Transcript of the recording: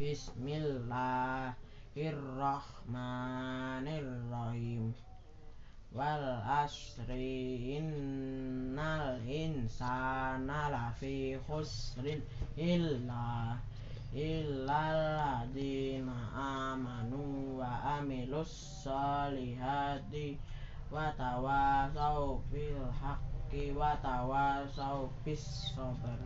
بسم الله الرحمن الرحيم والعصر إن الإنسان لفي خسر إلا إلا الذين آمنوا وعملوا الصالحات وتواصوا بالحق وتواصوا بالصبر